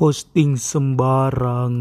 posting sembarang.